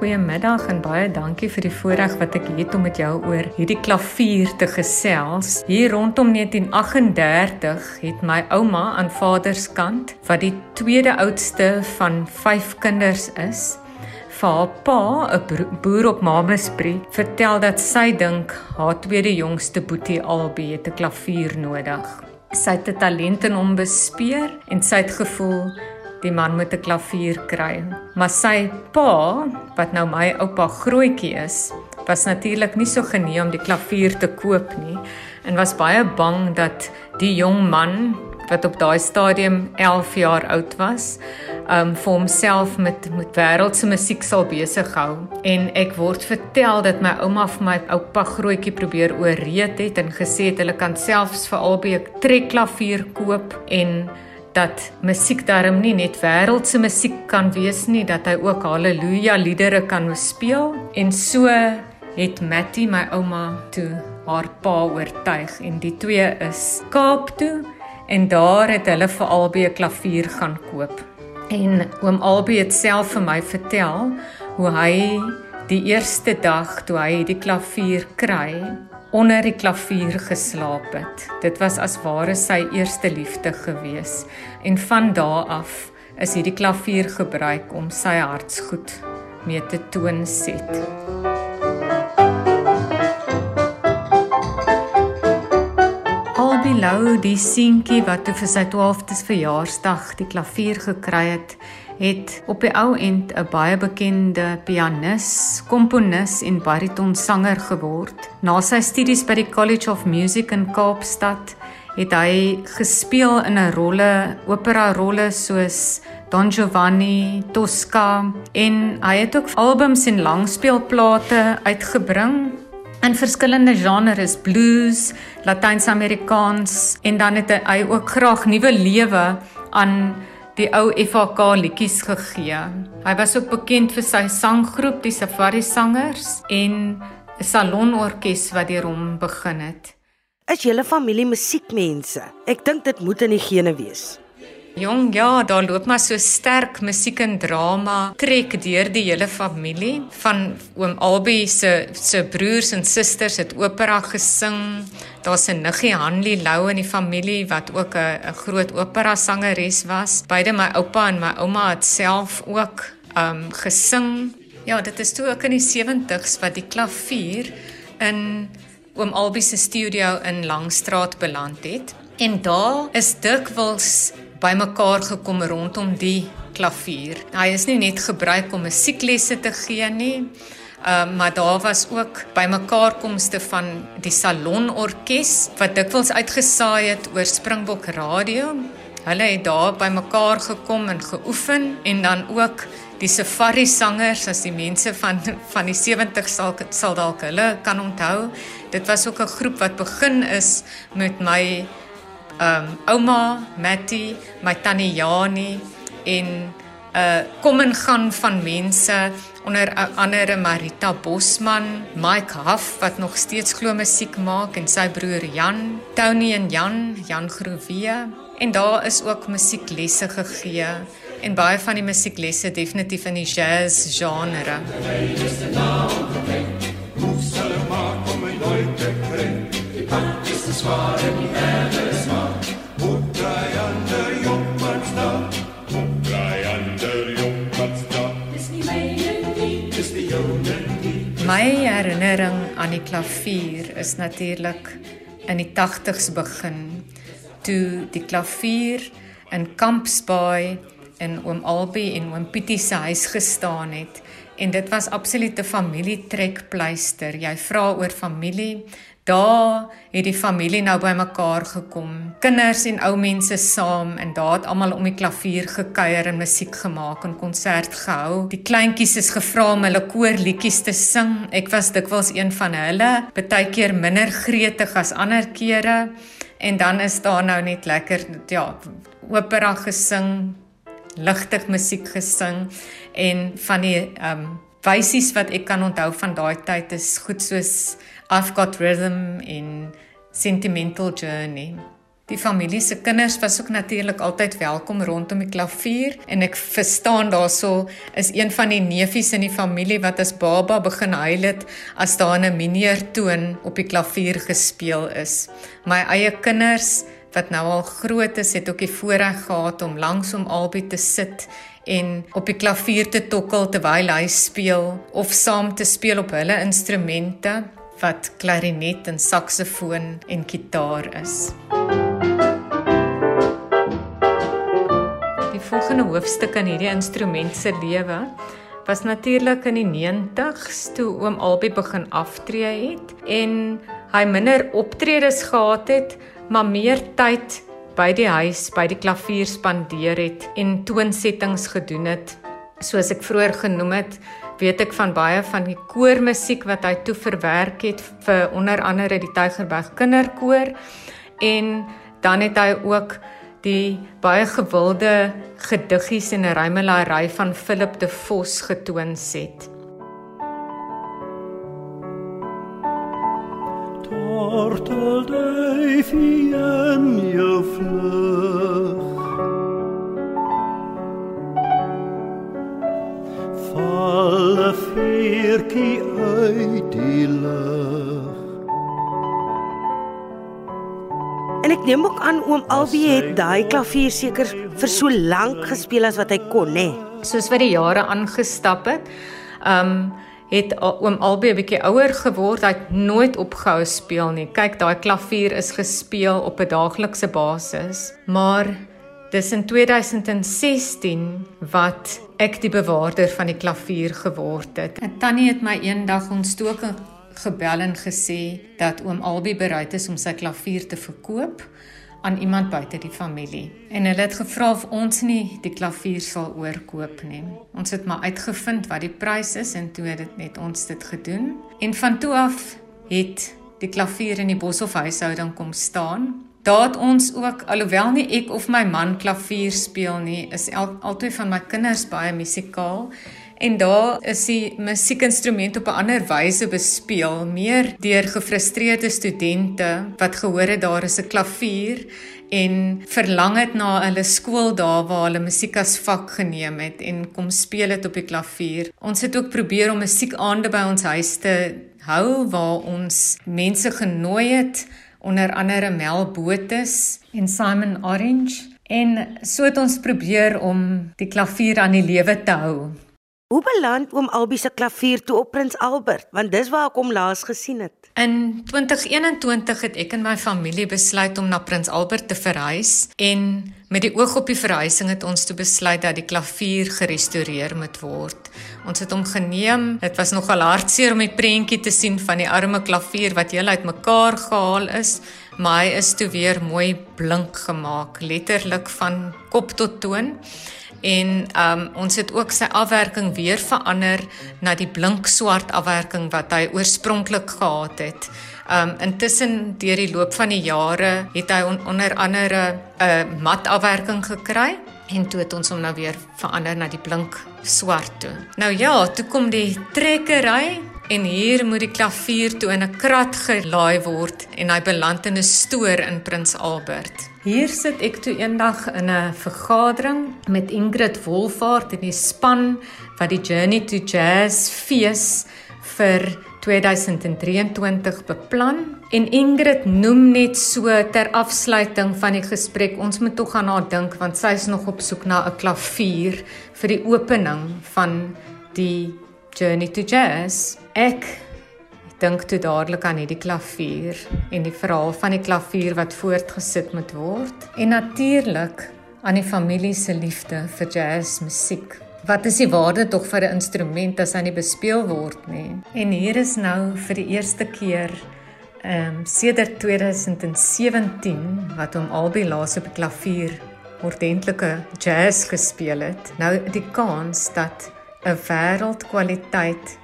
Goeiemiddag en baie dankie vir die voorreg wat ek het om met jou oor hierdie klavier te gesels. Hier rondom 1938 het my ouma aan vader se kant, wat die tweede oudste van 5 kinders is, vir haar pa, 'n boer op Mamasbury, vertel dat sy dink haar tweede jongste boetie Albie het 'n klavier nodig. Sy het 'n talent in hom bespeer en sy het gevoel die man moet 'n klavier kry. Maar sy pa, wat nou my oupa Grootjie is, was natuurlik nie so genee om die klavier te koop nie en was baie bang dat die jong man wat op daai stadium 11 jaar oud was, um vir homself met met wêreldse musiek sal besig hou. En ek word vertel dat my ouma vir my oupa Grootjie probeer ooreed het en gesê het hulle kan selfs vir albei 'n trekklavier koop en dat musiek darm nie net wêreldse musiek kan wees nie, dat hy ook haleluja liedere kan speel en so het Mattie my ouma toe haar pa oortuig en die twee is Kaap toe en daar het hulle vir albei 'n klavier gaan koop. En oom Albie het self vir my vertel hoe hy die eerste dag toe hy die klavier kry, onder die klavier geslaap het. Dit was as ware sy eerste liefde gewees en van daardie af is hierdie klavier gebruik om sy hartsgoed mee te toon set. Albilou die seentjie wat toe vir sy 12de verjaarsdag die klavier gekry het, het op die ou end 'n baie bekende pianis, komponis en baritonsanger geword. Na sy studies by die College of Music in Kaapstad het hy gespeel in 'n rolle, opera rolle soos Don Giovanni, Tosca en hy het ook albums en langspeelplate uitgebring in verskillende genres, blues, Latyns-Amerikaans en dan het hy ook graag nuwe lewe aan die ou FHK liedjies gegee. Hy was ook bekend vir sy sanggroep, die Safari Sangers en 'n salonorkes wat deur hom begin het. Is julle familie musiekmense? Ek dink dit moet in die gene wees. Jong, ja, daar loop maar so sterk musiek en drama trek deur die hele familie. Van oom Albie se se broers en susters het opera gesing. Daar's 'n niggie Hanlie Lou in die familie wat ook 'n 'n groot opera sangeres was. Beide my oupa en my ouma het self ook um gesing. Ja, dit is toe ook in die 70's wat die klavier in oom Albie se studio in Langstraat beland het. En daar is dikwels bymekaar gekom rondom die klavier. Hy is nie net gebruik om musieklesse te gee nie, uh, maar daar was ook bymekaarkomste van die salonorkes wat dikwels uitgesaai het oor Springbok Radio. Hulle het daar bymekaar gekom en geoefen en dan ook die safari sangers as die mense van van die 70 sal sal dalk hulle kan onthou. Dit was ook 'n groep wat begin is met my um ouma Mattie, my tannie Jani en uh kom en gaan van mense onder andere Marita Bosman, Mike Huff wat nog steeds glo musiek maak en sy broer Jan, Tony en Jan, Jan Groewe en daar is ook musieklesse gegee en baie van die musieklesse definitief in die jazz genre. Hoe sal maar kom my nooit te kry. Die pad is te swaar en die My herinnering aan die klavier is natuurlik in die 80's begin toe die klavier in Kampsbaai in oom Albie en oom Pietie se huis gestaan het en dit was absolute familietrekpleister. Jy vra oor familie, Daar het die familie nou bymekaar gekom. Kinders en ou mense saam en daar het almal om die klavier gekuier en musiek gemaak en konsert gehou. Die kleintjies is gevra om hulle koorliedjies te sing. Ek was dikwels een van hulle, baie keer minder gretig as ander kere. En dan is daar nou net lekker ja, opera gesing, ligtig musiek gesing en van die ehm um, wysies wat ek kan onthou van daai tyd is goed soos I've got rhythm in Sentimental Journey. Die familie se kinders was ook natuurlik altyd welkom rondom die klavier en ek verstaan daarso is een van die neefies in die familie wat as baba begin huil het as daar 'n mineur toon op die klavier gespeel is. My eie kinders wat nou al groot is, het ook die voorreg gehad om langsom albei te sit en op die klavier te tokkel terwyl hy speel of saam te speel op hulle instrumente wat klarinet en saksofoon en kitaar is. volgende hoofstuk in hierdie instrument se lewe was natuurlik in die 90's toe oom Albie begin aftree het en hy minder optredes gehad het, maar meer tyd by die huis by die klavier spandeer het en toonsettings gedoen het. Soos ek vroeër genoem het, weet ek van baie van die koormusiek wat hy toe verwerk het vir onder andere die Tygerberg Kinderkoor en dan het hy ook die baie gewilde gediggies en 'n rymelaarry van Philip de Vos getoon het. Tortelduif in jou vlug Val 'n veertjie uit die lug En ek neem ook aan oom Albie het daai klavier seker vir so lank gespeel as wat hy kon, nê. Soos wat die jare aangestap het, um, het oom Albie 'n bietjie ouer geword. Hy het nooit opgehou speel nie. Kyk, daai klavier is gespeel op 'n daaglikse basis, maar dis in 2016 wat ek die bewaarder van die klavier geword het. En Tannie het my eendag ontstook gebel en gesê dat oom Albie bereid is om sy klavier te verkoop aan iemand buite die familie. En hulle het gevra of ons nie die klavier sal oorkoop nie. Ons het maar uitgevind wat die prys is en toe het dit net ons dit gedoen. En van toe af het die klavier in die Boshoff huishouding kom staan. Daar het ons ook alhoewel nie ek of my man klavier speel nie, is al, altyd van my kinders baie musikaal En daar is die musiekinstrument op 'n ander wyse bespeel, meer deur gefrustreerde studente wat gehoor het daar is 'n klavier en verlang het na hulle skooldae waar hulle musiek as vak geneem het en kom speel dit op die klavier. Ons het ook probeer om musiekaande by ons huis te hou waar ons mense genooi het onder andere Mel Botes en Simon Orange en so het ons probeer om die klavier aan die lewe te hou. Hoe beland oom Albie se klavier toe op Prins Albert? Want dis waar ek hom laas gesien het. In 2021 het ek en my familie besluit om na Prins Albert te verhuis en met die oog op die verhuising het ons toe besluit dat die klavier gerestoreer moet word. Ons het hom geneem. Dit was nogal hartseer om die prentjie te sien van die arme klavier wat heel uitmekaar gehaal is, maar hy is toe weer mooi blink gemaak, letterlik van kop tot toon en um, ons het ook sy afwerking weer verander na die blink swart afwerking wat hy oorspronklik gehad het. Um intussen deur die loop van die jare het hy on, onder andere 'n uh, mat afwerking gekry en toe het ons hom nou weer verander na die blink swart toe. Nou ja, toe kom die trekkery en hier moet die klavier toe in 'n krat gelaai word en hy beland in 'n stoor in Prins Albert. Hier sit ek toe eendag in 'n vergadering met Ingrid Wolfhard en die span wat die Journey to Jazz fees vir 2023 beplan en Ingrid noem net so ter afsluiting van die gesprek ons moet tog gaan na dink want sy is nog op soek na 'n klavier vir die opening van die Journey to Jazz. Ek dink toe dadelik aan hierdie klavier en die verhaal van die klavier wat voortgesit moet word en natuurlik aan die familie se liefde vir jazzmusiek. Wat is die waarde tog vir 'n instrument as hy nie bespeel word nie? En hier is nou vir die eerste keer ehm um, sedert 2017 wat hom albei laas op die klavier ordentlike jazz gespeel het. Nou die kans dat 'n wêreldkwaliteit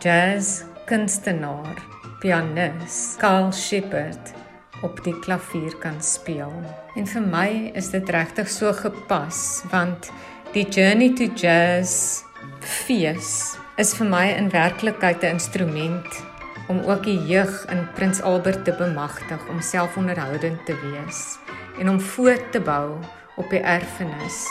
jazz kunstenaar, pianis, Carl Shepard op die klavier kan speel. En vir my is dit regtig so gepas want die Journey to Jazz fees is vir my in werklikheid 'n instrument om ook die jeug in Prins Albert te bemagtig om selfonderhoudend te wees en om voort te bou op die erfenis.